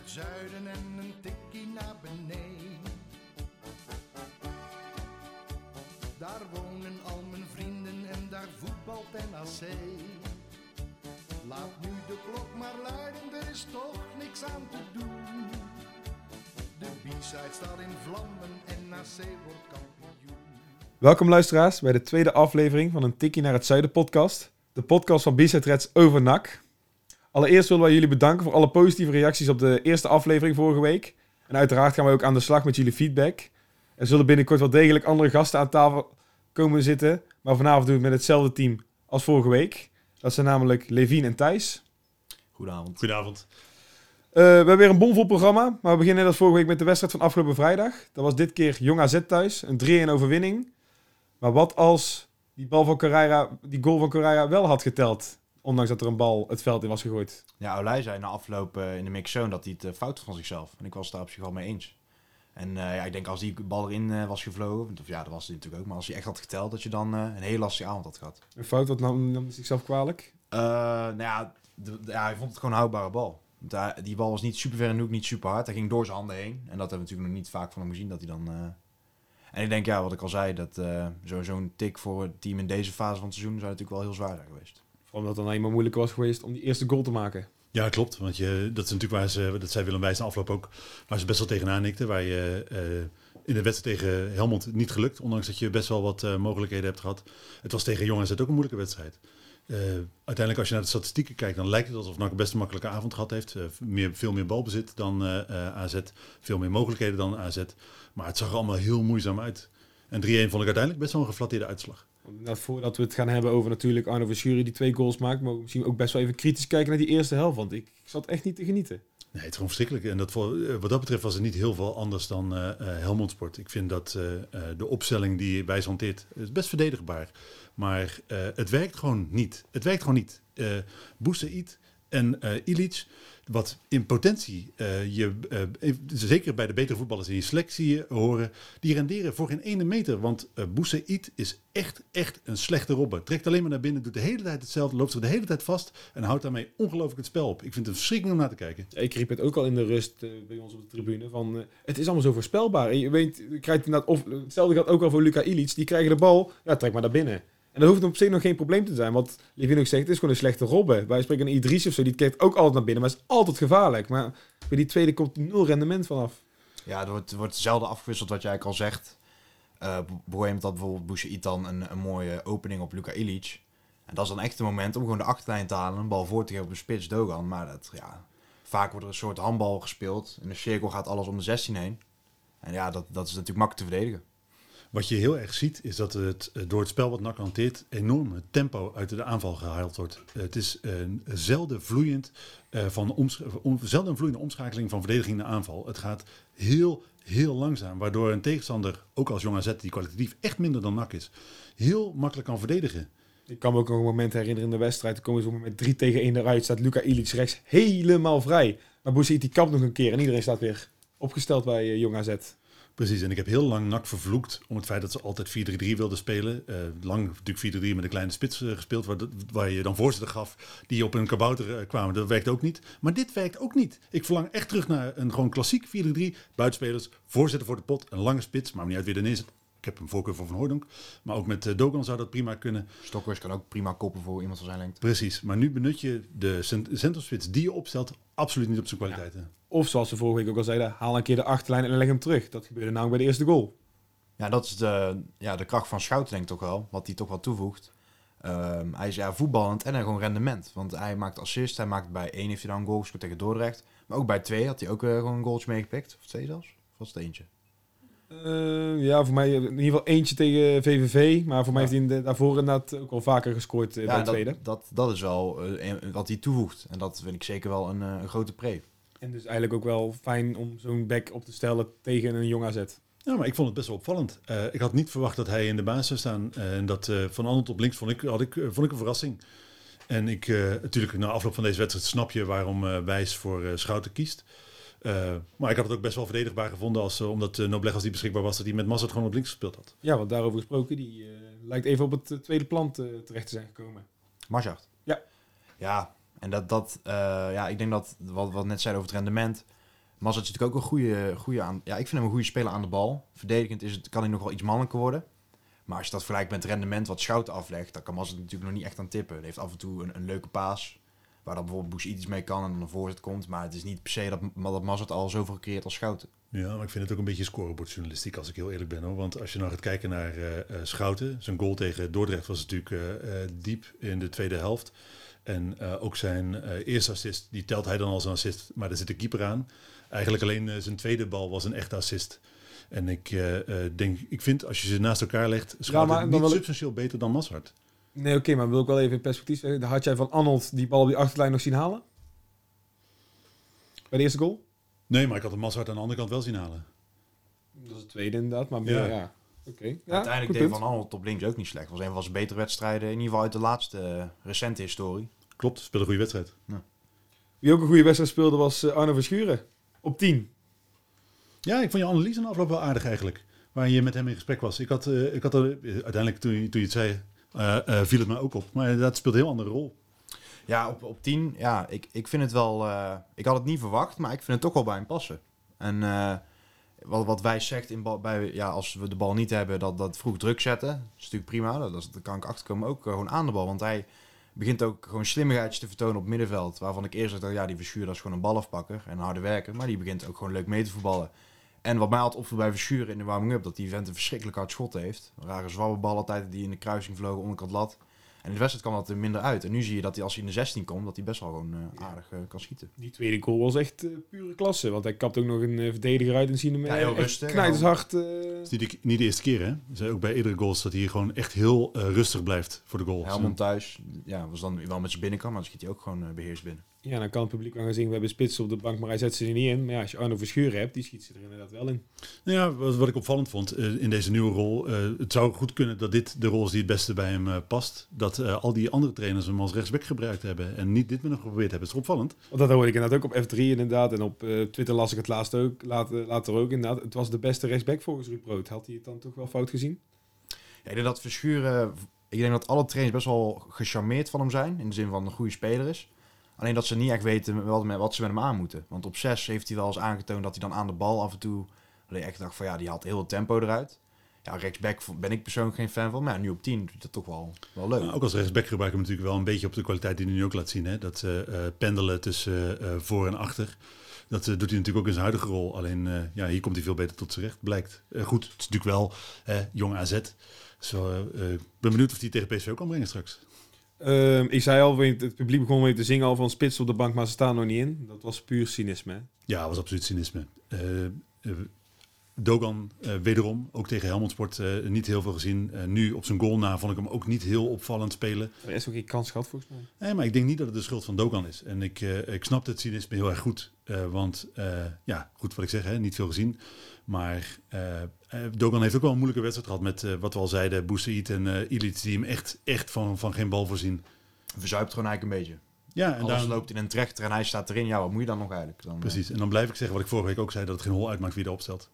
het zuiden en een tikkie naar beneden. Daar wonen al mijn vrienden en daar voetbalt NAC. Laat nu de klok maar luiden, er is toch niks aan te doen. De B-side staat in vlammen en NAC wordt kampioen. Welkom luisteraars bij de tweede aflevering van een Tikkie naar het Zuiden podcast. De podcast van B-Side Reds over NAC. Allereerst willen wij jullie bedanken voor alle positieve reacties op de eerste aflevering vorige week. En uiteraard gaan we ook aan de slag met jullie feedback. Er zullen binnenkort wel degelijk andere gasten aan tafel komen zitten. Maar vanavond doen we het met hetzelfde team als vorige week. Dat zijn namelijk Levine en Thijs. Goedenavond. Goedenavond. Eh, we hebben weer een bomvol programma. Maar we beginnen net als vorige week met de wedstrijd van afgelopen vrijdag. Dat was dit keer Jong AZ thuis. Een 3-1 overwinning. Maar wat als die, bal van Correira, die goal van Correira wel had geteld? Ondanks dat er een bal het veld in was gegooid. Ja, Olij zei na afloop eh, in de mixzone dat hij het eh, fout van zichzelf. En ik was het daar op zich wel mee eens. En eh, ja, ik denk als die bal erin was gevlogen, of ja, dat was hij natuurlijk ook, maar als hij echt had geteld, dat je dan een hele lastige avond had gehad. Een fout, wat nam, nam zichzelf kwalijk? Nou ja, de- de- ja, hij vond het gewoon een houdbare bal. Die bal was niet super ver in de hoek, niet super hard. Hij ging door zijn handen heen. En dat hebben we natuurlijk nog niet vaak van hem gezien, dat hij dan... En ik denk, ja, wat ik al zei, dat zo- zo'n tik voor het team in deze fase van het seizoen zou natuurlijk wel heel zwaar zijn geweest. Omdat het dan eenmaal moeilijk was geweest om die eerste goal te maken. Ja, klopt. Want je, dat is natuurlijk waar ze, dat zei Willem Wijs afloop ook, waar ze best wel tegenaan nikten. Waar je eh, in de wedstrijd tegen Helmond niet gelukt, ondanks dat je best wel wat eh, mogelijkheden hebt gehad. Het was tegen Jong AZ ook een moeilijke wedstrijd. Eh, uiteindelijk, als je naar de statistieken kijkt, dan lijkt het alsof NAC best een makkelijke avond gehad heeft. Meer, veel meer balbezit dan AZ, veel meer mogelijkheden dan AZ. Maar het zag er allemaal heel moeizaam uit. En 3-1 vond ik uiteindelijk best wel een geflatteerde uitslag. Voordat we het gaan hebben over natuurlijk Arno Verschuren die twee goals maakt, mogen we misschien ook best wel even kritisch kijken naar die eerste helft. Want ik, zat echt niet te genieten. Nee, het is gewoon verschrikkelijk. En dat, eh, wat dat betreft was het niet heel veel anders dan eh, Helmond Sport. Ik vind dat de opstelling die Wijs hanteert, is best verdedigbaar. Maar het werkt gewoon niet. Het werkt gewoon niet. Boussaïd en eh Ilic, wat in potentie eh, je, eh, zeker bij de betere voetballers in je selectie eh, horen, die renderen voor geen ene meter. Want eh Boussaïd is echt, echt een slechte robber. Trekt alleen maar naar binnen, doet de hele tijd hetzelfde, loopt zich de hele tijd vast en houdt daarmee ongelooflijk het spel op. Ik vind het verschrikkelijk om naar te kijken. Ik riep het ook al in de rust bij ons op de tribune. Van, het is allemaal zo voorspelbaar. En je weet, je krijgt inderdaad, of, hetzelfde geldt ook al voor Luca Ilic. Die krijgen de bal, ja, trek maar naar binnen. En dat hoeft op zich nog geen probleem te zijn. Want Levin ook zegt, het is gewoon een slechte robber. Wij spreken een Idris of zo, die kijkt ook altijd naar binnen. Maar is altijd gevaarlijk. Maar bij die tweede komt nul rendement vanaf. Ja, er wordt, wordt zelden afgewisseld wat jij al zegt. Eh Boehem had bijvoorbeeld Boussaïd dan een, een mooie opening op Luka Ilic. En dat is dan echt een moment om gewoon de achterlijn te halen. Een bal voor te geven op de spits Dogan. Maar dat, ja, vaak wordt er een soort handbal gespeeld. In de cirkel gaat alles om de 16 heen. En ja, dat, dat is natuurlijk makkelijk te verdedigen. Wat je heel erg ziet, is dat het eh, door het spel wat NAC hanteert enorm tempo uit de aanval gehaald wordt. Eh, Het is een zelden vloeiend eh, van zelden vloeiende omschakeling van verdediging naar aanval. Het gaat heel, heel langzaam, waardoor een tegenstander, ook als Jong AZ, die kwalitatief echt minder dan NAC is, heel makkelijk kan verdedigen. Ik kan me ook nog een moment herinneren in de wedstrijd. Toen komen ze met 3 tegen 1 eruit. Staat Luca Ilic rechts helemaal vrij. Maar Bouzid die kapt nog een keer. En iedereen staat weer opgesteld bij Jong AZ. Precies, en ik heb heel lang NAC vervloekt om het feit dat ze altijd 4-3-3 wilden spelen. Eh, lang natuurlijk 4-3 met een kleine spits eh, gespeeld, waar, waar je dan voorzitter gaf die op een kabouter eh, kwamen. Dat werkt ook niet. Maar dit werkt ook niet. Ik verlang echt terug naar een gewoon klassiek 4-3. Buitenspelers, voorzitter voor de pot, een lange spits, maar niet uit wie neer zit. Ik heb een voorkeur voor Van Hooydonk. Maar ook met eh, Dogan zou dat prima kunnen. Stokkers kan ook prima koppen voor iemand van zijn lengte. Precies, maar nu benut je de cent- centrumspits die je opstelt absoluut niet op zijn kwaliteiten. Of zoals we vorige week ook al zeiden, haal een keer de achterlijn en leg hem terug. Dat gebeurde namelijk bij de eerste goal. Ja, dat is de, ja, de kracht van Schouten denk ik toch wel. Wat hij toch wel toevoegt. Ehm, hij is ja, voetballend en hij gewoon rendement. Want hij maakt assist. Hij maakt bij één heeft hij dan een goal gescoord tegen Dordrecht. Maar ook bij twee had hij ook eh, gewoon een goaltje meegepikt. Of twee zelfs. Of was het eentje? Eh, ja, voor mij in ieder geval eentje tegen VVV. Maar voor mij heeft hij in de- daarvoor inderdaad ook al vaker gescoord eh, bij ja, de tweede. dat, dat, dat is wel eh, wat hij toevoegt. En dat vind ik zeker wel een, eh, een grote pre. En dus eigenlijk ook wel fijn om zo'n back op te stellen tegen een jong AZ. Ja, maar ik vond het best wel opvallend. Eh, ik had niet verwacht dat hij in de baas zou staan. Eh, en dat eh, van Arnold op links vond ik, had ik, eh, vond ik een verrassing. En ik, eh, natuurlijk, na afloop van deze wedstrijd snap je waarom eh, Wijs voor eh, Schouten kiest. Eh, maar ik had het ook best wel verdedigbaar gevonden, als, eh, omdat uh, Nobleg als die beschikbaar was, dat hij met Mazat gewoon op links gespeeld had. Ja, want daarover gesproken, die eh, lijkt even op het eh, tweede plan te- terecht te zijn gekomen. Marsjacht. Ja. Ja, en dat, dat eh, ja, ik denk dat wat wat we net zeiden over het rendement. Mazat is natuurlijk ook een goede, goede aan. Ja, ik vind hem een goede speler aan de bal. Verdedigend is het, kan hij nog wel iets mannelijker worden. Maar als je dat vergelijkt met het rendement wat Schouten aflegt, dan kan Mazat natuurlijk nog niet echt aan tippen. Hij heeft af en toe een, een leuke paas. Waar dan bijvoorbeeld Bush iets mee kan en dan een voorzet komt. Maar het is niet per se dat, dat Mazat al zoveel gecreëerd als Schouten. Ja, maar ik vind het ook een beetje scorebordjournalistiek als ik heel eerlijk ben. Hoor. Want als je nou gaat kijken naar eh, eh, Schouten, zijn goal tegen Dordrecht was natuurlijk eh, eh, diep in de tweede helft. En eh, ook zijn eh, eerste assist, die telt hij dan als een assist, maar daar zit de keeper aan. Eigenlijk alleen zijn tweede bal was een echte assist. En ik eh, eh, denk, ik vind als je ze naast elkaar legt, Schouten maar dan niet substantieel beter dan Mazart. Nee, oké, maar wil ik wel even in perspectief zeggen. Had jij van Arnold die bal op die achterlijn nog zien halen? Bij de eerste goal? Nee, maar ik had de Mazart aan de andere kant wel zien halen. Dat is het tweede inderdaad, maar meer, Ja. ja. Oké. Ja, Uiteindelijk deed punt. Van Arnold op links ook niet slecht. Was een van zijn betere wedstrijden, in ieder geval uit de laatste eh, recente historie. Klopt, speelde een goede wedstrijd. Wie ook een goede wedstrijd speelde was eh, Arno Verschuren. Op 10. Ja, ik vond je analyse in de afloop wel aardig eigenlijk. Waar je met hem in gesprek was. Ik had, eh, ik had er, uiteindelijk toen, je- toen je het zei, viel het me ook op. Maar dat speelt een heel andere rol. Ja, op, op 10, ja, ik, ik vind het wel... eh, ik had het niet verwacht, maar ik vind het toch wel bij hem passen. En eh, wat, wat wij zegt, in bij, ja, als we de bal niet hebben, dat, dat vroeg druk zetten. Dat is natuurlijk prima, dat, dat, kan ik achterkomen ook eh, gewoon aan de bal. Want hij begint ook gewoon slimmigheidjes te vertonen op middenveld. Waarvan ik eerst dacht, ja, die Verschuur dat is gewoon een balafpakker en harde werker. Maar die begint ook gewoon leuk mee te voetballen. En wat mij altijd opviel bij Verschuren in de warming-up, dat die vent een verschrikkelijk hard schot heeft. Rare zwabberbal altijd die in de kruising vlogen, onderkant lat. En in de wedstrijd kwam dat er minder uit. En nu zie je dat hij als hij in de 16 komt, dat hij best wel gewoon eh, aardig eh, kan schieten. Die tweede goal was echt eh, pure klasse. Want hij kapt ook nog een verdediger uit en zien hem Ja, heel rustig. knijtershard. eh Het is niet de, niet de eerste keer, hè? Ze ook bij eerdere goals dat hij gewoon echt heel rustig blijft voor de goal. Helmond thuis, ja, was dan wel met zijn binnenkant, maar dan schiet hij ook gewoon eh, beheerst binnen. Ja, dan kan het publiek wel gaan zien, we hebben spitsen op de bank, maar hij zet ze er niet in. Maar ja, als je Arno Verschuren hebt, die schiet ze er inderdaad wel in. Nou ja, wat, wat ik opvallend vond eh, in deze nieuwe rol. eh, het zou goed kunnen dat dit de rol is die het beste bij hem eh, past. Dat eh, al die andere trainers hem als rechtsback gebruikt hebben. En niet dit meer nog geprobeerd hebben. Het is opvallend. Want dat hoorde ik inderdaad ook op F3 inderdaad. En op eh, Twitter las ik het laatst ook, later, later ook inderdaad. Het was de beste rechtsback volgens Ruud Brood. Had hij het dan toch wel fout gezien? Ja, ik denk dat Verschuren, ik denk dat alle trainers best wel gecharmeerd van hem zijn. In de zin van een goede speler is. Alleen dat ze niet echt weten wat, ze met hem aan moeten. Want op 6 heeft hij wel eens aangetoond dat hij dan aan de bal af en toe... Ik echt dacht van ja, die had heel het tempo eruit. Ja, rechtsback ben ik persoonlijk geen fan van. Maar nu op 10 doet dat toch wel, wel leuk. Ook als rechtsback gebruik ik hem natuurlijk wel een beetje op de kwaliteit die hij nu ook laat zien. Hè? Dat eh, pendelen tussen eh, voor en achter. Dat doet hij natuurlijk ook in zijn huidige rol. Alleen uh, ja, hier komt hij veel beter tot zijn recht, blijkt. Uh, goed, het is natuurlijk wel jong AZ. Uh, ik ben benieuwd of hij tegen PSV ook kan brengen straks. Um, ik zei al, het publiek begon weer te zingen al van spits op de bank, maar ze staan nog niet in. Dat was puur cynisme. Ja, dat was absoluut cynisme. Uh, Dogan uh, wederom, ook tegen Helmond Sport, uh, niet heel veel gezien. Uh, nu op zijn goal na vond ik hem ook niet heel opvallend spelen. Er is ook geen kans gehad volgens mij. Nee, maar ik denk niet dat het de schuld van Dogan is. En ik, ik snap het cynisme heel erg goed. want ja, goed wat ik zeg, hè, niet veel gezien. Maar Dogan heeft ook wel een moeilijke wedstrijd gehad met wat we al zeiden, Boussaïd en uh, die hem echt, echt van, van geen bal voorzien. Verzuipt gewoon eigenlijk een beetje. Ja, en Alles loopt in een trechter en hij staat erin. Ja, wat moet je dan nog eigenlijk? Dan, Precies, en dan blijf ik zeggen wat ik vorige week ook zei, dat het geen hol uitmaakt wie er opstelt.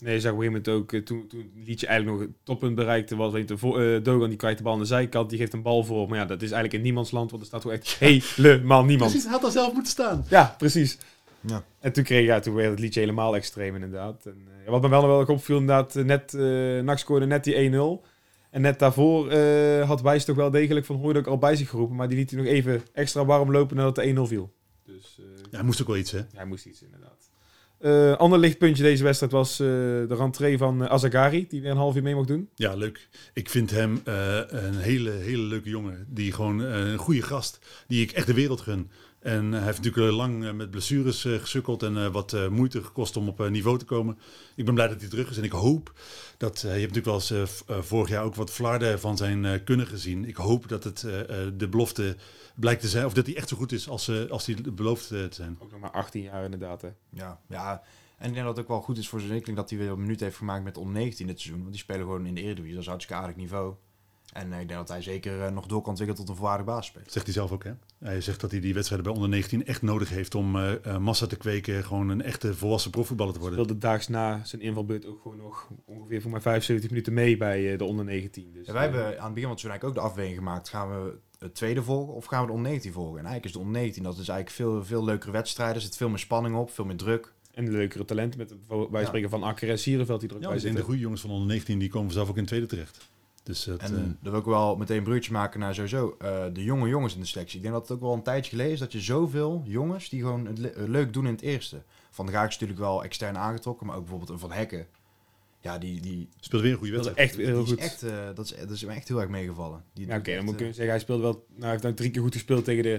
Nee, je zag op een gegeven moment ook, toen, toen het liedje eigenlijk nog het toppunt bereikte, was weet je, uh, Dogan die krijgt de bal aan de zijkant, die geeft een bal voor. Maar ja, dat is eigenlijk in niemands land, want er staat toch echt helemaal niemand. Precies, hij had al zelf moeten staan. Ja, precies. Ja. En toen kreeg ja, toen werd het liedje helemaal extreem inderdaad. En, uh, wat me wel wel opviel inderdaad, net, uh, NAC scoorde net die 1-0. En net daarvoor uh, had Wijs toch wel degelijk van Hooydonk al bij zich geroepen, maar die liet hij nog even extra warm lopen nadat de 1-0 viel. Dus, ja, hij moest ook wel iets, hè? Ja, hij moest iets inderdaad. Uh, ander lichtpuntje deze wedstrijd was uh, de rentree van uh, Azagari, die weer een half uur mee mocht doen. Ja, leuk. Ik vind hem een hele, hele leuke jongen. Die gewoon een goede gast, die ik echt de wereld gun. En hij heeft natuurlijk lang met blessures gesukkeld en wat moeite gekost om op niveau te komen. Ik ben blij dat hij terug is en ik hoop dat... je hebt natuurlijk wel eens vorig jaar ook wat Vlaarden van zijn kunnen gezien. Ik hoop dat het de belofte blijkt te zijn, of dat hij echt zo goed is als, als hij belooft te zijn. Ook nog maar 18 jaar inderdaad, hè. Ja, ja. En ik denk dat het ook wel goed is voor zijn ontwikkeling dat hij weer een minuut heeft gemaakt met onder 19 dit seizoen. Want die spelen gewoon in de Eredivisie, dat is hartstikke aardig niveau. En uh, ik denk dat hij zeker uh, nog door kan ontwikkelen tot een volwaardig basisspeler. Zegt hij zelf ook, hè? Hij zegt dat hij die wedstrijden bij onder 19 echt nodig heeft om uh, massa te kweken. Gewoon een echte volwassen profvoetballer te worden. Speelde daags na zijn invalbeurt ook gewoon nog ongeveer voor maar 75 minuten mee bij de onder 19. Dus, ja, wij hebben aan het begin van het eigenlijk ook de afweging gemaakt. Gaan we het tweede volgen of gaan we de onder 19 volgen? En eigenlijk is de onder 19, dat is eigenlijk veel, veel leukere wedstrijden. Er zit veel meer spanning op, veel meer druk. En leukere talenten, met Ja. spreken van Akker en Sierenveld die er ook Ja, bij zijn de goede jongens van onder 19, die komen zelf ook in het tweede terecht. Dus het, En eh, dat wil ik wel meteen een bruggetje maken naar sowieso eh, de jonge jongens in de selectie. Ik denk dat het ook wel een tijdje geleden is dat je zoveel jongens die gewoon het le- eh, leuk doen in het eerste. Van de Gaak is natuurlijk wel extern aangetrokken, maar ook bijvoorbeeld een Van Hekken. Ja, die, die speelt weer een goede Dat is wedstrijd. echt heel goed. is echt, dat, is, dat is me echt heel erg meegevallen. Die Ja, oké, dan moet ik kunnen zeggen, hij speelt wel, nou, hij heeft nou drie keer goed gespeeld tegen de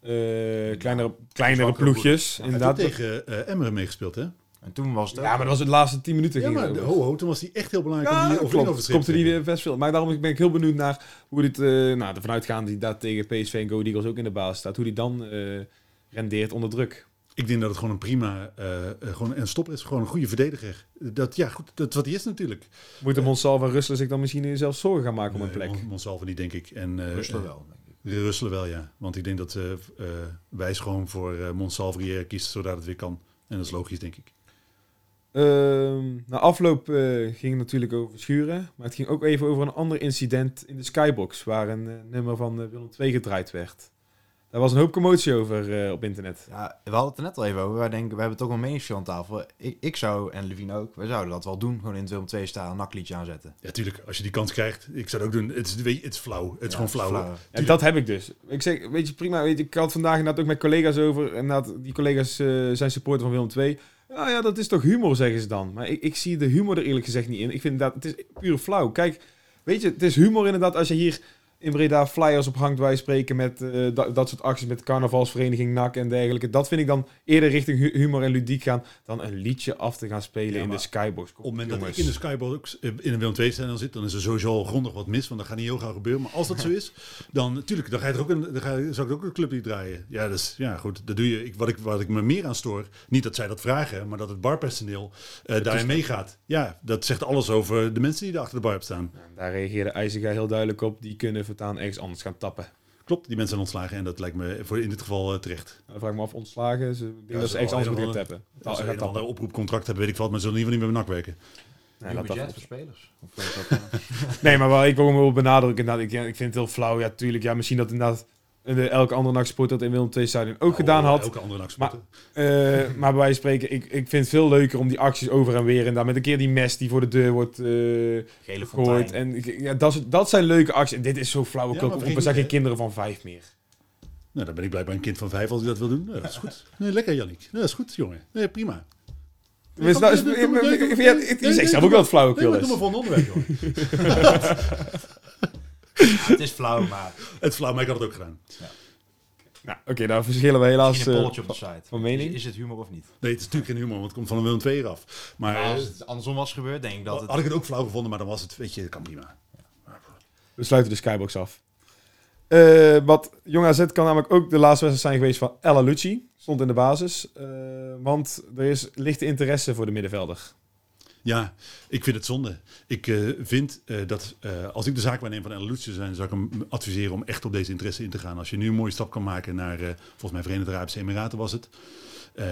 eh, kleinere, kleinere ploegjes. goed. Hij heeft ook inderdaad. tegen eh Emmeren meegespeeld, hè? En toen was het Ja, maar dat was het laatste tien minuten. Ja, maar ho, ho, toen was hij echt heel belangrijk om Ja, die dat overwinning klopt. Komt er niet best veel. Maar daarom ben ik heel benieuwd naar hoe dit, eh nou, ervan uitgaande die daar tegen PSV en Go Eagles ook in de baas staat, hoe die dan eh, rendeert onder druk. Ik denk dat het gewoon een prima, eh, eh, gewoon een stopper is, gewoon een goede verdediger. Dat, ja, goed, dat is wat hij is natuurlijk. Moet de Monsalve en Russelen zich dan misschien zelfs zorgen gaan maken om een plek? Mon- Monsalve niet, denk ik. En, eh, Rustler eh, wel. Russelen wel, ja. Want ik denk dat eh eh, Wijs gewoon voor eh Monsalve kiest, zodat het weer kan. En dat is logisch, denk ik. Ehm, na afloop eh, ging het natuurlijk over schuren. Maar het ging ook even over een ander incident in de Skybox. Waar een eh, nummer van eh, Willem II gedraaid werd. Daar was een hoop commotie over eh, op internet. Ja, we hadden het er net al even over. Wij denken, we hebben toch een meningsje aan tafel. Ik, ik zou, en Levine ook, wij zouden dat wel doen. Gewoon in het Willem 2 staan, een nakliedje aanzetten. Ja, tuurlijk, als je die kans krijgt. Ik zou het ook doen. Het is, weet je, het is flauw. Het is Ja, gewoon flauw. Ja, dat heb ik dus. Ik zeg, weet je, prima. Weet je, ik had vandaag inderdaad ook met collega's over. En die collega's eh, zijn supporter van Willem II. Nou ja, dat is toch humor, zeggen ze dan. Maar ik, ik zie de humor er eerlijk gezegd niet in. Ik vind dat, het is puur flauw. Kijk, weet je, het is humor inderdaad als je hier in Breda flyers op hangt, wij spreken met eh, dat, dat soort acties met carnavalsvereniging NAC en dergelijke. Dat vind ik dan eerder richting hu- humor en ludiek gaan dan een liedje af te gaan spelen Ja, in de Skybox. Kom Op het moment dat ik in de Skybox eh, in een Willem II stand zit, dan is er sowieso al grondig wat mis, want dat gaat niet heel gauw gebeuren. Maar als dat zo is, dan natuurlijk, dan ga je er ook een, dan ga je, zou ik ook een clubje draaien. Ja, dus ja, goed, dat doe je. Ik, wat, ik, wat ik me meer aan stoor, niet dat zij dat vragen, maar dat het barpersoneel eh daarin meegaat. Ja, dat zegt alles over de mensen die er achter de bar staan. Ja, daar reageerde IJzega heel duidelijk op. Die kunnen voortaan ergens anders gaan tappen. Klopt, die mensen zijn ontslagen en dat lijkt me voor in dit geval eh, terecht. Dan vraag ik me af, ontslagen. Ze Ja, dat ze ergens anders een moeten gaan tappen. Als ze een ander oproepcontract hebben, weet ik wat, maar ze zullen in ieder geval niet meer bij NAC werken. Nee, dat budget voor spelers. Of is dat, eh, Nee, maar wel, ik wil hem wel benadrukken. inderdaad. Ik, ja, ik vind het heel flauw. Ja, tuurlijk. Ja, misschien dat inderdaad eh, elke andere nachtsport dat in Willem II Stadion ook gedaan had. Elke andere NAC Maar-. Eh, maar bij wijze van spreken, ik, ik vind het veel leuker om die acties over en weer. En daar met een keer die mes die voor de deur wordt eh Gele gegooid. En ja, dat, is- dat zijn leuke acties. En dit is zo flauw. Ja, maar zijn geen kinderen van vijf meer. Nou, dan ben ik blijkbaar een kind van vijf als ik dat wil doen. Nou, dat is goed. Nee, lekker, Jannik. Nee, dat is goed, jongen. Nee, prima. Dus nou, is- ik- zegt zelf ook wel het Nee, flauwekul maar is. doe maar voor een onderwerp, jongen. het is flauw, maar Het is flauw, maar ik had het ook gedaan. Nou, oké, daar verschillen we helaas een eh, polletje op de site. van mening. Is, is het humor of niet? Nee, het is natuurlijk geen humor, want het komt van een Willem II af. Maar Maar als eh, het andersom was gebeurd, denk ik dat het... had ik het ook flauw gevonden, maar dan was het, weet je, dat kan prima. We sluiten de Skybox af. Eh, wat Jong AZ kan namelijk ook de laatste wedstrijd zijn geweest van Ella Lucci. Stond in de basis. Eh, want er is lichte interesse voor de middenvelder. Ja, ik vind het zonde. Ik eh, vind eh, dat eh, als ik de zaakwaarnemer van El Lutje zijn, zou ik hem adviseren om echt op deze interesse in te gaan. Als je nu een mooie stap kan maken naar, volgens mij Verenigde Arabische Emiraten was het. Eh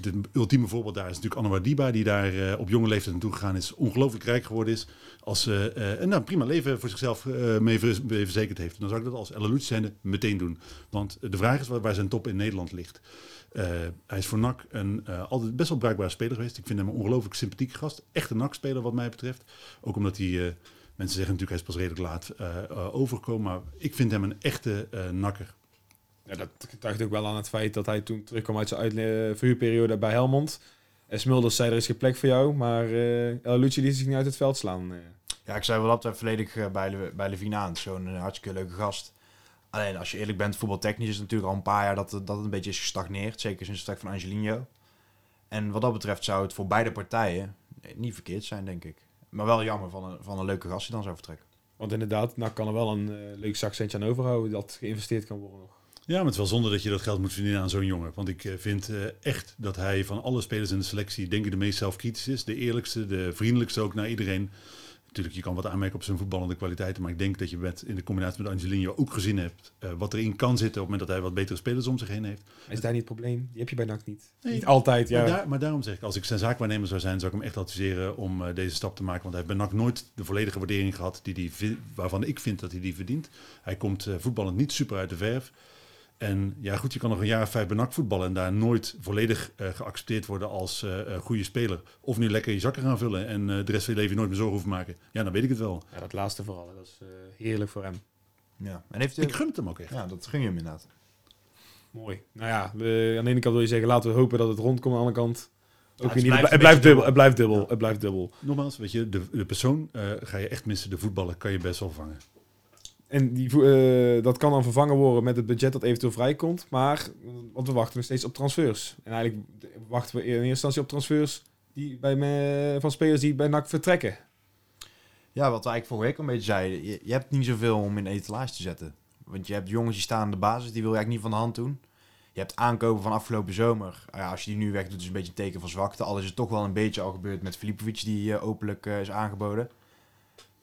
de ultieme voorbeeld daar is natuurlijk Anwar Diba, die daar eh, op jonge leeftijd naartoe gegaan is, ongelooflijk rijk geworden is. Als eh, eh, een nou, prima leven voor zichzelf mee, ver- mee verzekerd heeft. Dan zou ik dat als Lutje zijnde meteen doen. Want de vraag is waar, zijn top in Nederland ligt. Hij is voor NAC een altijd best wel bruikbare speler geweest. Ik vind hem een ongelooflijk sympathieke gast. Echt een NAC-speler wat mij betreft. Ook omdat hij, mensen zeggen natuurlijk hij is pas redelijk laat overgekomen. Maar ik vind hem een echte nakker. Ja, dat getuigt ook wel aan het feit dat hij toen terugkwam uit zijn uitle- verhuurperiode bij Helmond. En Smulders zei er is geen plek voor jou. Maar eh El Lucci liet zich niet uit het veld slaan. eh. Ja, ik zei wel dat volledig eh, bij, bij Levine aan. Zo'n eh, hartstikke leuke gast. Alleen als je eerlijk bent, voetbaltechnisch is het natuurlijk al een paar jaar dat dat het een beetje is gestagneerd. Zeker sinds het vertrek van Angelino. En wat dat betreft zou het voor beide partijen eh, niet verkeerd zijn, denk ik. Maar wel jammer van een, van een leuke gast die dan zou vertrekken. Want inderdaad, nou kan er wel een eh, leuk zakcentje aan overhouden dat geïnvesteerd kan worden nog. Ja, maar het is wel zonde dat je dat geld moet verdienen aan zo'n jongen. Want ik eh, vind eh, echt dat hij van alle spelers in de selectie, denk ik, de meest zelfkritisch is. De eerlijkste, de vriendelijkste ook naar iedereen. Natuurlijk, je kan wat aanmerken op zijn voetballende kwaliteiten. Maar ik denk dat je met, in de combinatie met Angelino ook gezien hebt eh, wat erin kan zitten op het moment dat hij wat betere spelers om zich heen heeft. Is daar niet het probleem? Die heb je bij NAC niet. Nee. Niet altijd, ja. Maar, daar, maar daarom zeg ik, als ik zijn zaakwaarnemer zou zijn, zou ik hem echt adviseren om deze stap te maken. Want hij heeft bij NAC nooit de volledige waardering gehad die die, waarvan ik vind dat hij die verdient. Hij komt voetballend niet super uit de verf. En ja, goed, je kan nog een jaar of vijf bij NAC voetballen en daar nooit volledig eh, geaccepteerd worden als eh, eh, goede speler. Of nu lekker je zakken gaan vullen en eh, de rest van je leven nooit meer zorgen hoeven maken. Ja, dan weet ik het wel. Ja, dat laatste vooral. Dat is eh, heerlijk voor hem. Ja. En heeft hij... Ik gun het hem ook echt. Ja, dat gun je hem inderdaad. Mooi. Nou ja, we- aan de ene kant wil je zeggen, laten we hopen dat het rondkomt. Aan de andere kant... Ook het blijft het, blijft dubbel, het blijft dubbel. Ja. Het blijft dubbel. Nogmaals, weet je, de, de persoon eh, ga je echt missen. De voetballer kan je best wel vangen. En die, eh, dat kan dan vervangen worden met het budget dat eventueel vrijkomt. Maar, want we wachten nog steeds op transfers. En eigenlijk wachten we in eerste instantie op transfers die bij me, van spelers die bij NAC vertrekken. Ja, wat we eigenlijk vorige week al een beetje zeiden. Je, hebt niet zoveel om in de etalage te zetten. Want je hebt jongens die staan aan de basis, die wil je eigenlijk niet van de hand doen. Je hebt aankopen van afgelopen zomer. Ah Ja, als je die nu wegdoet, is een beetje een teken van zwakte. Al is het toch wel een beetje al gebeurd met Filipovic, die eh, openlijk eh, is aangeboden.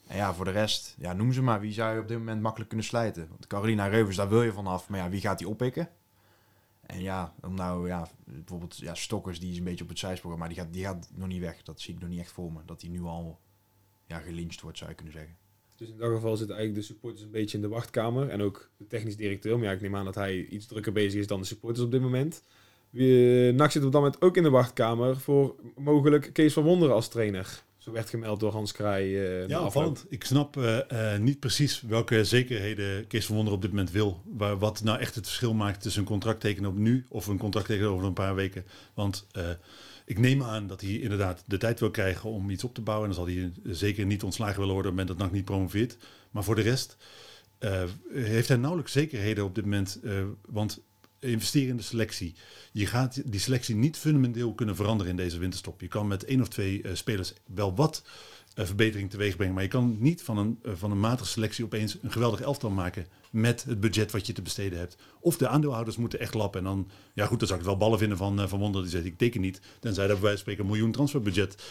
En ja, voor de rest, ja, noem ze maar. Wie zou je op dit moment makkelijk kunnen slijten? Want Carolina Reuvers, daar wil je vanaf. Maar ja, wie gaat die oppikken? En ja, om nou, ja, bijvoorbeeld ja, Stokkers, die is een beetje op het zijspoor. Maar die gaat, die gaat nog niet weg. Dat zie ik nog niet echt voor me. Dat die nu al ja, gelyncht wordt, zou je kunnen zeggen. Dus in dat geval zitten eigenlijk de supporters een beetje in de wachtkamer. En ook de technisch directeur. Maar ja, ik neem aan dat hij iets drukker bezig is dan de supporters op dit moment. Wie- NAC zit op dat moment ook in de wachtkamer voor mogelijk Kees van Wonderen als trainer. Werd gemeld door Hans Krij. eh, Ja, opvallend. Ik snap eh, eh, niet precies welke zekerheden Kees van Wonder op dit moment wil. Waar, wat nou echt het verschil maakt tussen een contract tekenen op nu of een contract tekenen over een paar weken. Want ik neem aan dat hij inderdaad de tijd wil krijgen om iets op te bouwen. En dan zal hij zeker niet ontslagen willen worden op het moment dat NAC niet promoveert. Maar voor de rest heeft hij nauwelijks zekerheden op dit moment. want investeren in de selectie. Je gaat die selectie niet fundamenteel kunnen veranderen in deze winterstop. Je kan met één of twee eh, spelers wel wat eh, verbetering teweeg brengen. Maar je kan niet van een, eh, van een matige selectie opeens een geweldig elftal maken met het budget wat je te besteden hebt. Of de aandeelhouders moeten echt lappen. En dan, ja goed, dan zou ik wel ballen vinden van, van Wonder. Die zegt, ik teken niet. Tenzij daar bij wijze van spreken een miljoen transferbudget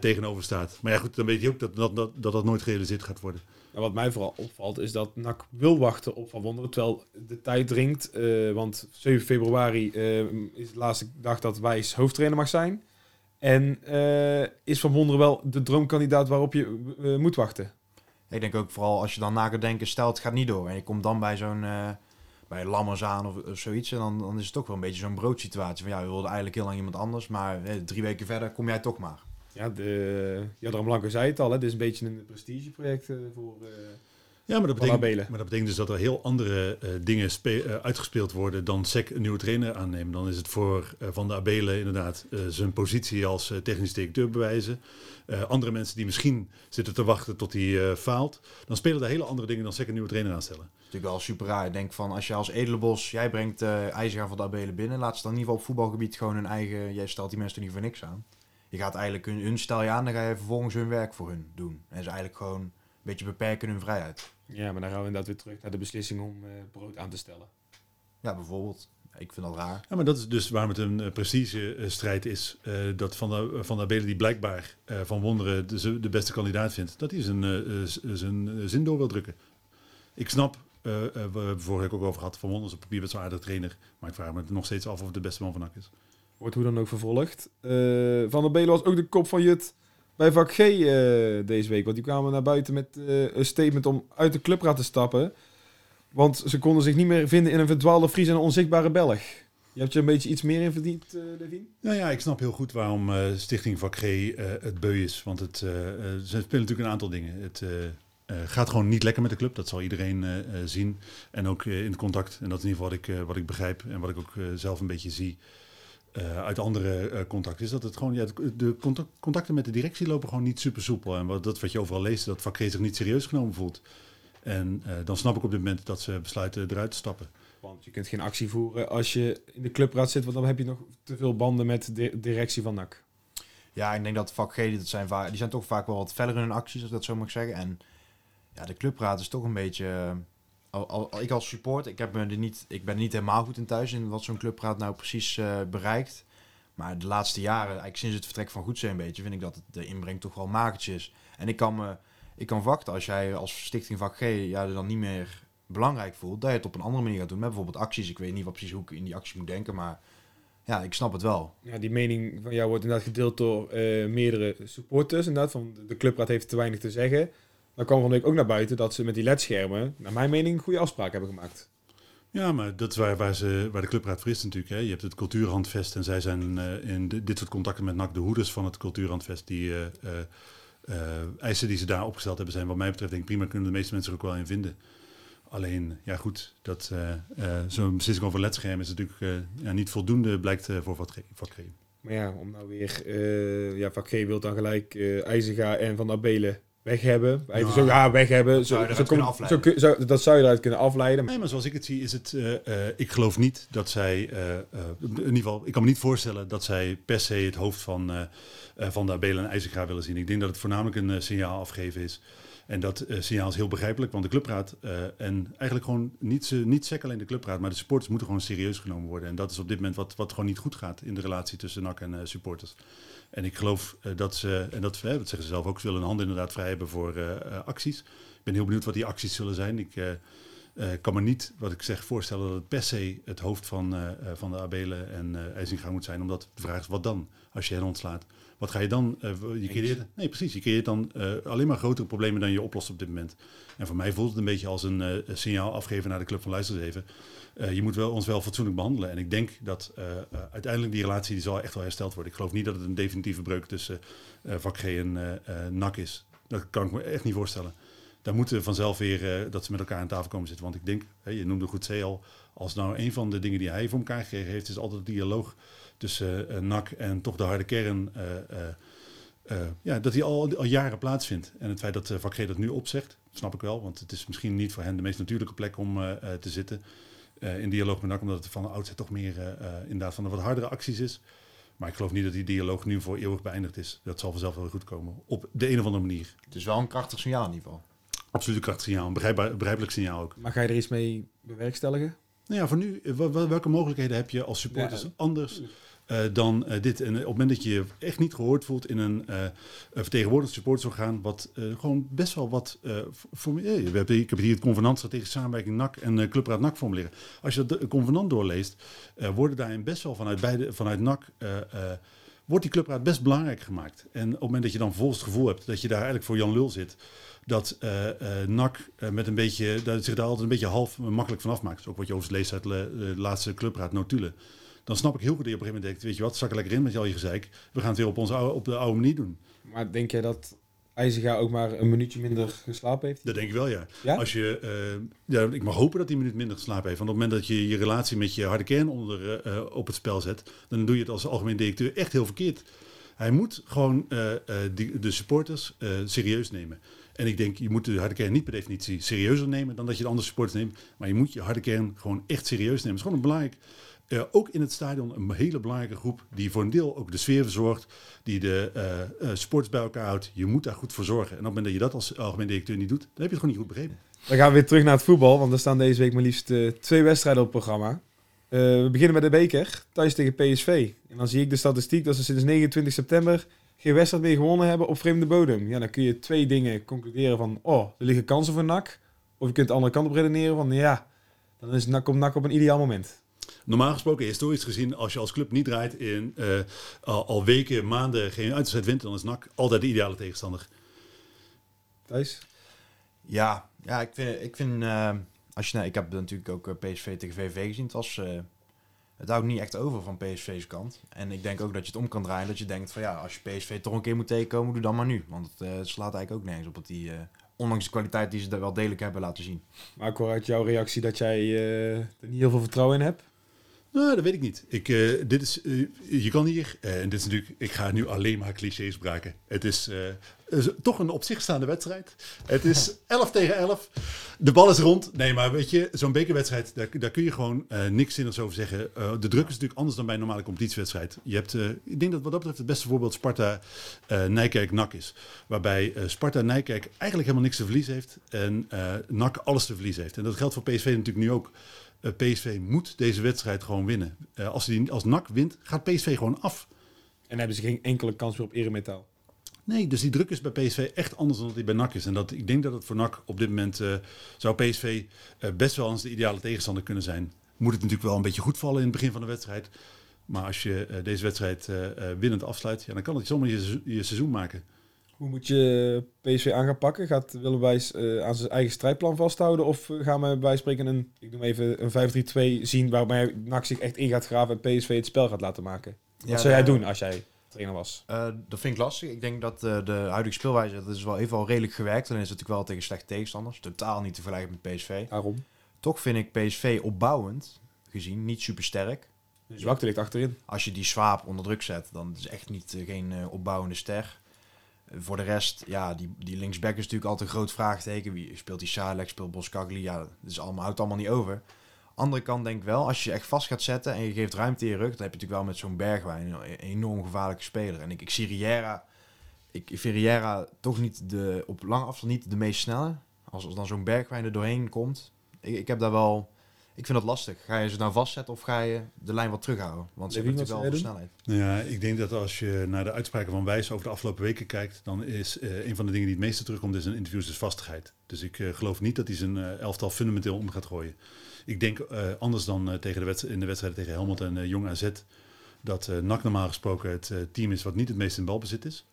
tegenover staat. Maar ja goed, dan weet je ook dat dat, dat, dat, dat nooit gerealiseerd gaat worden. En wat mij vooral opvalt is dat NAC wil wachten op Van Wonderen. Terwijl de tijd dringt. eh, want 7 februari eh, is de laatste dag dat Wijs hoofdtrainer mag zijn. En eh, is Van Wonderen wel de droomkandidaat waarop je moet wachten? Ik denk ook vooral als je dan na gaat denken, stel het gaat niet door. En je komt dan bij zo'n bij Lammers aan of, zoiets. En dan, dan is het toch wel een beetje zo'n broodsituatie. Van ja, we wilden eigenlijk heel lang iemand anders. Maar drie weken verder kom jij toch maar. Ja, de, Jadram Blanco zei het al. Hè? Dit is een beetje een prestigeproject eh, voor... eh, Ja, maar dat, betekent, Abelen. maar dat betekent dus dat er heel andere eh, dingen spe- eh, uitgespeeld worden dan SEC een nieuwe trainer aannemen. Dan is het voor eh, Van der Abelen inderdaad eh, zijn positie als technisch directeur bewijzen. Eh, andere mensen die misschien zitten te wachten tot hij eh, faalt. Dan spelen er hele andere dingen dan SEC een nieuwe trainer aanstellen. Dat is natuurlijk wel super raar. Ik denk van als je als Edelenbos, jij brengt eh IJzergaan van de Abelen binnen. Laat ze dan in ieder geval op voetbalgebied gewoon hun eigen... Jij stelt die mensen er niet voor niks aan. Je gaat eigenlijk hun, hun stel je aan, dan ga je vervolgens hun werk voor hun doen. En ze eigenlijk gewoon een beetje beperken hun vrijheid. ja, maar dan gaan we inderdaad weer terug naar de beslissing om eh, brood aan te stellen. Ja, bijvoorbeeld. Ik vind dat raar. Ja, maar dat is dus waarom het een uh, prestigestrijd is. eh, dat Van der, van der Abelen, die blijkbaar eh, van Wonderen de, de beste kandidaat vindt, dat hij zijn, eh, zijn eh, zin door wil drukken. Ik snap, eh, eh, we hebben vorige week ook over gehad, Van Wonderen is op papier best wel een aardig trainer. Maar ik vraag me nog steeds af of het de beste man van NAC is. Wordt hoe dan ook vervolgd. Eh, van der Belen was ook de kop van Jut bij vak G eh, deze week. Want die kwamen naar buiten met eh, een statement om uit de clubraad te stappen. Want ze konden zich niet meer vinden in een verdwaalde Fries en een onzichtbare Belg. Je hebt je een beetje iets meer in verdiend, uh? Nou ja, ik snap heel goed waarom Stichting Vak G het beu is. Want het, ze spelen natuurlijk een aantal dingen. Het gaat gewoon niet lekker met de club. Dat zal iedereen zien. En ook in het contact. En dat is in ieder geval wat ik, wat ik begrijp. En wat ik ook zelf een beetje zie. Uh, uit andere uh, contacten is dat het gewoon, ja, de contact, contacten met de directie lopen gewoon niet super soepel. En wat, dat wat je overal leest, dat vak G zich niet serieus genomen voelt. En uh, dan snap ik op dit moment dat ze besluiten eruit te stappen. Want je kunt geen actie voeren als je in de clubraad zit, want dan heb je nog te veel banden met de directie van NAC. Ja, ik denk dat vak G, dat zijn vaak, die zijn toch vaak wel wat feller in hun acties, als ik dat zo mag zeggen. En ja, de clubraad is toch een beetje... Ik als support, ik, heb me er niet, ik ben er niet helemaal goed in thuis in wat zo'n clubraad nou precies uh, bereikt. Maar de laatste jaren, eigenlijk sinds het vertrek van Goedzee een beetje, vind ik dat de inbreng toch wel magertjes is. En ik kan me, ik kan wachten als jij als stichting vak G ja, er dan niet meer belangrijk voelt, dat je het op een andere manier gaat doen. Met bijvoorbeeld acties. Ik weet niet wat precies hoe ik in die actie moet denken, maar ja, ik snap het wel. Ja, die mening van jou wordt inderdaad gedeeld door uh, meerdere supporters. Inderdaad, van de clubraad heeft te weinig te zeggen. Dan kwam van week ook naar buiten dat ze met die ledschermen, naar mijn mening, goede afspraken hebben gemaakt. Ja, maar dat is waar, waar, ze, waar de clubraad voor is natuurlijk. Hè. Je hebt het cultuurhandvest en zij zijn eh, in de- dit soort contacten met NAC de hoeders van het cultuurhandvest. Die eh, eh, eisen die ze daar opgesteld hebben zijn wat mij betreft denk ik prima. Kunnen de meeste mensen er ook wel in vinden. Alleen, ja goed, dat zo'n beslissing over ledscherm is natuurlijk ja, niet voldoende, blijkt voor vak G. vak G. Maar ja, om nou weer... ja, vak G wil dan gelijk IJzega en Van Abelen weg hebben. Even Ja, zo, ja, weg hebben. Zo, zou je zo kom- zo dat zou je eruit kunnen afleiden. Nee, maar zoals ik het zie is het, eh, eh, ik geloof niet dat zij, eh, in ieder geval, ik kan me niet voorstellen dat zij per se het hoofd van, van de Abelen en IJzerga willen zien. Ik denk dat het voornamelijk een signaal afgeven is. En dat eh, signaal is heel begrijpelijk, want de clubraad eh, en eigenlijk gewoon niet, niet sec alleen de clubraad, maar de supporters moeten gewoon serieus genomen worden. En dat is op dit moment wat, wat gewoon niet goed gaat in de relatie tussen NAC en eh, supporters. En ik geloof dat ze, en dat, zeggen ze zelf ook, ze willen een hand inderdaad vrij hebben voor acties. Ik ben heel benieuwd wat die acties zullen zijn. Ik kan me niet, wat ik zeg, voorstellen dat het per se het hoofd van, van de Abelen en eh IJzinga moet zijn. Omdat de vraag is, wat dan als je hen ontslaat? Wat ga je dan? eh, je creëert, nee, precies. Je creëert dan eh, alleen maar grotere problemen dan je oplost op dit moment. En voor mij voelt het een beetje als een eh, signaal afgeven naar de club van luister eens even. Eh, je moet wel, ons wel fatsoenlijk behandelen. En ik denk dat uiteindelijk die relatie die zal echt wel hersteld worden. Ik geloof niet dat het een definitieve breuk tussen vak G en NAC is. Dat kan ik me echt niet voorstellen. Daar moeten vanzelf weer dat ze met elkaar aan tafel komen zitten. Want ik denk, je noemde goed C al, als nou een van de dingen die hij voor elkaar gekregen heeft, is altijd dialoog tussen eh, NAC en toch de harde kern. eh, eh, eh, ja, dat die al, al jaren plaatsvindt. En het feit dat uh, vak G dat nu opzegt, snap ik wel. Want het is misschien niet voor hen de meest natuurlijke plek om eh, eh, te zitten eh, in dialoog met NAC. Omdat het van de oudste toch meer eh, eh, inderdaad van de wat hardere acties is. Maar ik geloof niet dat die dialoog nu voor eeuwig beëindigd is. Dat zal vanzelf wel goed komen. Op de een of andere manier. Het is wel een krachtig signaal in ieder geval. Absoluut een krachtig signaal. Een begrijpelijk signaal ook. Maar ga je er iets mee bewerkstelligen? Nou ja, voor nu, wel- wel- welke mogelijkheden heb je als supporters Ja. anders eh, dan eh, dit? En eh, op het moment dat je je echt niet gehoord voelt in een uh, vertegenwoordigd wat gewoon best wel wat voor ik heb hier het convenant strategische samenwerking NAC en Clubraad NAC formuleren. Als je dat convenant doorleest, worden daarin best wel vanuit beide, vanuit NAC. Wordt die clubraad best belangrijk gemaakt. En op het moment dat je dan vervolgens het gevoel hebt dat je daar eigenlijk voor Jan Lul zit, dat uh, NAC met een beetje, dat zich daar altijd een beetje half makkelijk van afmaakt. Ook wat je overigens leest uit de, de laatste clubraad notulen. Dan snap ik heel goed dat je op een gegeven moment denkt, weet je wat, zak er lekker in met al je gezeik. We gaan het weer op, onze oude, op de oude manier doen. Maar denk jij dat IJzega ook maar een minuutje minder geslapen heeft? Dat denk ik wel, ja. ja? Als je, uh, ja ik mag hopen dat hij een minuut minder geslapen heeft. Want op het moment dat je je relatie met je harde kern onder, uh, op het spel zet, dan doe je het als algemeen directeur echt heel verkeerd. Hij moet gewoon uh, die, de supporters serieus nemen. En ik denk, je moet de harde kern niet per definitie serieuzer nemen dan dat je de andere supporters neemt. Maar je moet je harde kern gewoon echt serieus nemen. Het is gewoon een belangrijk, uh, ook in het stadion, een hele belangrijke groep die voor een deel ook de sfeer verzorgt. Die de uh, sports bij elkaar houdt. Je moet daar goed voor zorgen. En op het moment dat je dat als algemeen directeur niet doet, dan heb je het gewoon niet goed begrepen. Dan gaan we weer terug naar het voetbal, want er staan deze week maar liefst twee wedstrijden op programma. We beginnen met de beker, thuis tegen PSV. En dan zie ik de statistiek dat ze sinds 29 september geen wedstrijd meer gewonnen hebben op vreemde bodem. Ja, dan kun je twee dingen concluderen van, oh, er liggen kansen voor NAC. Of je kunt de andere kant op redeneren van, ja, dan is NAC, komt NAC op een ideaal moment. Normaal gesproken, historisch gezien, als je als club niet draait in uh, al, al, weken, maanden geen uitwedstrijd wint, dan is NAC altijd de ideale tegenstander. Thijs? Ja, ja ik vind, ik vind uh, als je, nou, ik heb natuurlijk ook uh, PSV tegen VV gezien. Het was, uh, het houdt niet echt over van PSV's kant. En ik denk ook dat je het om kan draaien. Dat je denkt van ja, als je PSV toch een keer moet tegenkomen, doe dan maar nu. Want het, slaat eigenlijk ook nergens op dat die, ondanks de kwaliteit die ze er wel degelijk hebben laten zien. Maar ik hoor uit jouw reactie dat jij er niet heel veel vertrouwen in hebt. Nou, dat weet ik niet. Ik, uh, dit is, uh, je kan hier, uh, en dit is natuurlijk, ik ga nu alleen maar clichés braken. Het is, is toch een op zich staande wedstrijd. Het is 11 tegen 11. De bal is rond. Nee, maar weet je, zo'n bekerwedstrijd, daar, daar kun je gewoon niks zinnigs over zeggen. de druk is natuurlijk anders dan bij een normale competitiewedstrijd. Je hebt, ik denk dat wat dat betreft het beste voorbeeld Sparta Nijkerk-NAC is. Waarbij Sparta Nijkerk eigenlijk helemaal niks te verliezen heeft. En NAC alles te verliezen heeft. En dat geldt voor PSV natuurlijk nu ook. Uh, PSV moet deze wedstrijd gewoon winnen. Uh, als, die, als NAC wint, gaat PSV gewoon af. En hebben ze geen enkele kans meer op eremetaal. Nee, dus die druk is bij PSV echt anders dan dat die bij NAC is. En dat, ik denk dat het voor NAC op dit moment uh, zou PSV best wel eens de ideale tegenstander kunnen zijn. Moet het natuurlijk wel een beetje goed vallen in het begin van de wedstrijd. Maar als je deze wedstrijd winnend afsluit, ja, dan kan het zomaar je, je seizoen maken. Hoe moet je PSV aan gaan pakken? Gaat Willem Wijs eh, aan zijn eigen strijdplan vasthouden? Of eh, gaan we bij spreken een, ik noem even een 5-3-2 zien waarbij NAC zich echt in gaat graven en PSV het spel gaat laten maken? Wat Ja, zou jij doen als jij trainer was? Eh, dat vind ik lastig. Ik denk dat de huidige speelwijze, dat is wel, heeft wel redelijk gewerkt. Alleen is het natuurlijk wel tegen slechte tegenstanders. Totaal niet te vergelijken met PSV. Waarom? Toch vind ik PSV opbouwend gezien niet super sterk. Dus Zwakte ligt achterin. Als je die Swaap onder druk zet, dan is het echt niet, geen opbouwende ster. Voor de rest, ja, die, die linksback is natuurlijk altijd een groot vraagteken. Wie speelt die Salek, speelt Boskagli? Ja, dat is allemaal, houdt allemaal niet over. Andere kant denk ik wel, als je je echt vast gaat zetten en je geeft ruimte in je rug, dan heb je natuurlijk wel met zo'n Bergwijn een, een enorm gevaarlijke speler. En ik, ik zie Riera, ik, ik vind Riera toch niet de, op lange afstand niet de meest snelle. Als, als dan zo'n Bergwijn er doorheen komt, ik, ik heb daar wel, ik vind dat lastig. Ga je ze nou vastzetten of ga je de lijn wat terughouden? Want ze hebben natuurlijk wel snelheid. Ja, ik denk dat als je naar de uitspraken van Wijs over de afgelopen weken kijkt, dan is eh, een van de dingen die het meeste terugkomt in zijn interviews is vastigheid. Dus ik eh, geloof niet dat hij zijn eh, elftal fundamenteel om gaat gooien. Ik denk eh, anders dan tegen de wedst- in de wedstrijden tegen Helmond en eh, Jong AZ, dat eh NAC normaal gesproken het eh, team is wat niet het meest in balbezit is.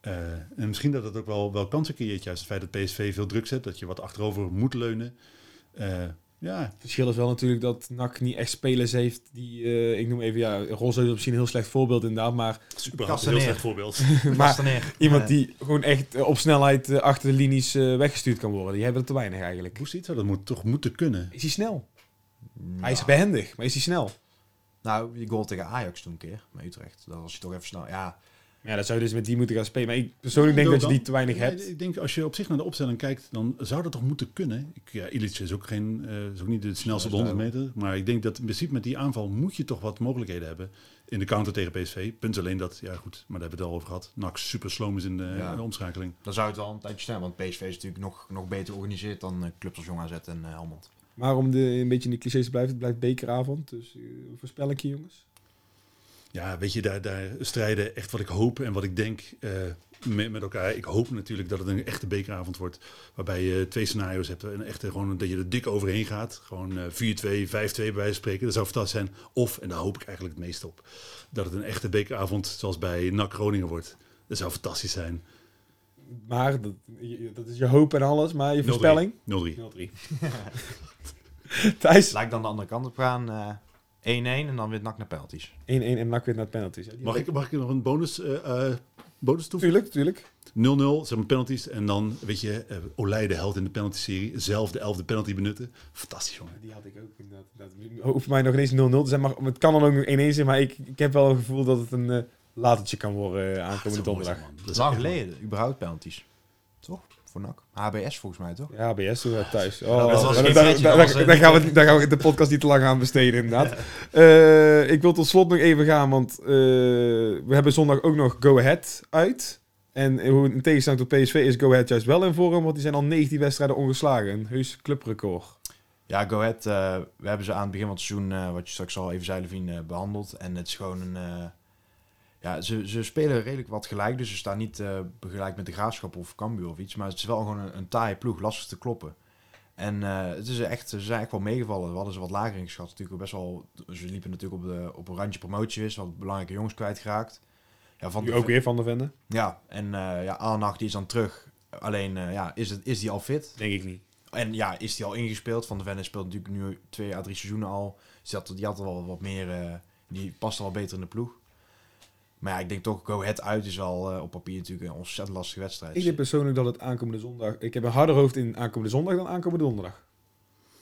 Eh, en misschien dat het ook wel, wel kansen creëert, juist het feit dat PSV veel druk zet, dat je wat achterover moet leunen. Ja, Het verschil is wel natuurlijk dat NAC niet echt spelers heeft die, eh, ik noem even, ja, Rosso is misschien een heel slecht voorbeeld inderdaad, maar, super een heel slecht voorbeeld. maar iemand die gewoon echt eh, op snelheid eh, achter de linies eh, weggestuurd kan worden. Die hebben er te weinig eigenlijk. Hoe ziet dat? Dat moet toch moeten kunnen. Is hij snel? Hij is Nou, behendig, maar is hij snel? Nou, die goal tegen Ajax toen een keer, met Utrecht. Dat was hij toch even snel. Ja, Ja, dan zou je dus met die moeten gaan spelen. Maar ik persoonlijk denk dat je die te weinig Nee, hebt. Ik denk als je op zich naar de opstelling kijkt, dan zou dat toch moeten kunnen. Ik, ja, Illich is ook, geen, eh, is ook niet de snelste op de 100 meter. Maar ik denk dat in principe met die aanval moet je toch wat mogelijkheden hebben. In de counter tegen PSV. Punt alleen dat, ja goed, maar daar hebben we het al over gehad. NAC super sloom is in de, Ja. de omschakeling. dan zou het wel een tijdje staan. Want PSV is natuurlijk nog, nog beter georganiseerd dan eh, clubs als Jong AZ en eh, Helmond. Maar om de, een beetje in de clichés te blijven, het blijft bekeravond. Dus uh, voorspel ik je jongens. Ja, weet je, daar, daar strijden echt wat ik hoop en wat ik denk eh, met, met elkaar. Ik hoop natuurlijk dat het een echte bekeravond wordt. Waarbij je twee scenario's hebt. Een echte, gewoon dat je er dik overheen gaat. Gewoon eh 4-2, 5-2 bij wijze van spreken. Dat zou fantastisch zijn. Of, en daar hoop ik eigenlijk het meest op, dat het een echte bekeravond zoals bij NAC Groningen wordt. Dat zou fantastisch zijn. Maar dat, dat is je hoop en alles. Maar je 0-3. voorspelling? 0-3. 0-3. Thijs? 1-1 Lijkt dan de andere kant op gaan. eh 1-1 en dan weer nak naar penalties. en NAC weer naar penalties. Mag ik, mag ik nog een bonus, eh, eh, bonus toevoegen? Tuurlijk, tuurlijk. 0-0, zeg maar penalties. En dan, weet je, eh Olij de held in de penalty-serie. Zelf de elfde penalty benutten. Fantastisch, jongen. Die had ik ook inderdaad. Dat hoeft voor mij nog ineens 0-0 te zijn. Maar het kan dan ook nog 1-1 zijn. Maar ik, ik heb wel een gevoel dat het een latertje kan worden uh, aankomende mooi donderdag. Dat is lang geleden, überhaupt penalties. Voor NAC. HBS volgens mij, toch? Ja, BS doen we thuis. Oh, dat daar, was, eh, daar gaan we, gaan we de podcast niet te lang aan besteden, inderdaad. Eh, ik wil tot slot nog even gaan, want eh, we hebben zondag ook nog Go Ahead uit. En hoe in tegenstelling tot PSV is Go Ahead juist wel in vorm, want die zijn al 19 wedstrijden ongeslagen. Een heus clubrecord. Ja, Go Ahead. eh, we hebben ze aan het begin van het seizoen, eh, wat je straks al even zei, Levine, eh, behandeld. En het is gewoon een... ja, ze, ze spelen redelijk wat gelijk. Dus ze staan niet eh gelijk met de Graafschap of Cambuur of iets. Maar het is wel gewoon een, een taaie ploeg, lastig te kloppen. En eh, het is echt, ze zijn echt wel meegevallen. We hadden ze wat lager ingeschat. Natuurlijk best wel, ze liepen natuurlijk op, de, op een randje promotie is. Wat belangrijke jongens kwijtgeraakt. Ja, van de- ook weer van de Vende? Ja, en eh ja, die is dan terug. Alleen, ja, is, het, is die al fit? Denk ik niet. En ja, is die al ingespeeld? Van de Venne speelt natuurlijk nu twee à drie seizoenen al. Dus die had, die had er wel wat meer... die past al beter in de ploeg. Maar ja, ik denk toch, Go Ahead uit is wel eh, op papier natuurlijk een ontzettend lastige wedstrijd. Ik denk persoonlijk dat het aankomende zondag... Ik heb een harder hoofd in aankomende zondag dan aankomende donderdag.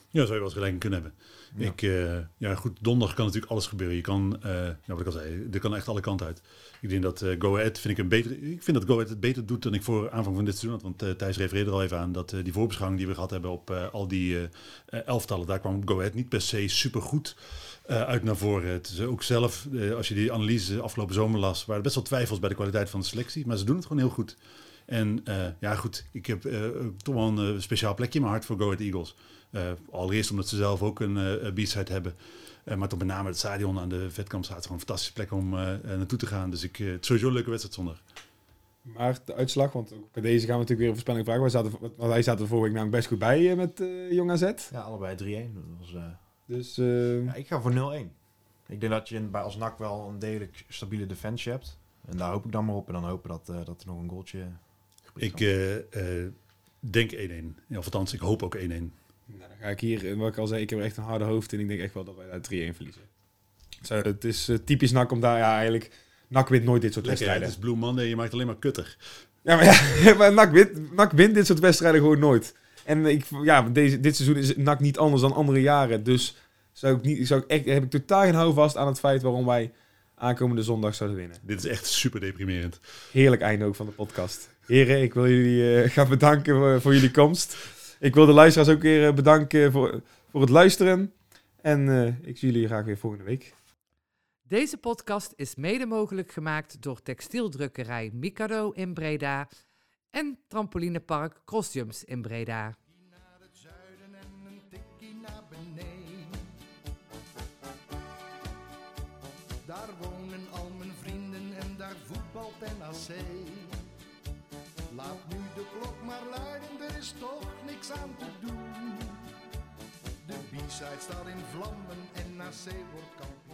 Ja, zou je wel eens gelijk kunnen hebben. Ja. Ik, eh, ja, goed, donderdag kan natuurlijk alles gebeuren. Je kan, eh wat ik al zei, er kan echt alle kanten uit. Ik denk dat eh Go Ahead, vind ik een beter, ik vind dat Go Ahead het beter doet dan ik voor aanvang van dit seizoen had. Want Thijs refereerde er al even aan dat die voorbeschouwing die we gehad hebben op al die elftallen, daar kwam Go Ahead niet per se super goed uit naar voren. Het is ook zelf, als je die analyse afgelopen zomer las, waren er best wel twijfels bij de kwaliteit van de selectie. Maar ze doen het gewoon heel goed. En eh, ja, goed, ik heb eh, toch wel een eh, speciaal plekje in mijn hart voor Go Ahead Eagles. Eh, allereerst omdat ze zelf ook een eh B-side hebben. Eh, maar toch met name het stadion aan de Vetkamp staat gewoon een fantastische plek om naartoe te gaan. Dus ik, eh, het is sowieso een leuke wedstrijd zondag. Maar de uitslag, want ook bij deze gaan we natuurlijk weer een voorspelling vragen. Wij zaten, want wij zaten er vorige week namelijk best goed bij met eh Jong AZ. Ja, allebei 3-1. Dat was, eh, Dus eh, ja, ik ga voor 0-1. Ik denk dat je bij als NAC wel een degelijk stabiele defensie hebt. En daar hoop ik dan maar op. En dan hopen dat, eh, dat er nog een goaltje Ik eh, eh, denk 1-1. Ja, of althans, ik hoop ook 1-1. Nou, dan ga ik hier, eh, wat ik al zei, ik heb echt een harde hoofd en ik denk echt wel dat wij daar 3-1 verliezen. Zo, het is typisch NAC om daar, ja eigenlijk, NAC wint nooit dit soort Lekker, hè? het wedstrijden. is Blue Monday, je maakt alleen maar kutter. Ja, maar, ja, maar NAC, wint, NAC wint dit soort wedstrijden gewoon nooit. En ik, ja, deze, dit seizoen is NAC niet anders dan andere jaren. Dus zou ik niet, zou ik echt, heb ik totaal geen houvast aan het feit waarom wij aankomende zondag zouden winnen. Dit is echt super deprimerend. Heerlijk einde ook van de podcast. Heren, ik wil jullie eh, gaan bedanken voor, voor jullie komst. Ik wil de luisteraars ook weer eh, bedanken voor, voor het luisteren. En eh, ik zie jullie graag weer volgende week. Deze podcast is mede mogelijk gemaakt door textieldrukkerij Mikado in Breda en trampolinepark Crossjumps in Breda. naar het zuiden en een tikkie naar beneden. Daar wonen al mijn vrienden en daar voetbalt NAC. Laat nu de klok maar luiden, er is toch niks aan te doen. De B-side staat in vlammen en NAC wordt kampioen.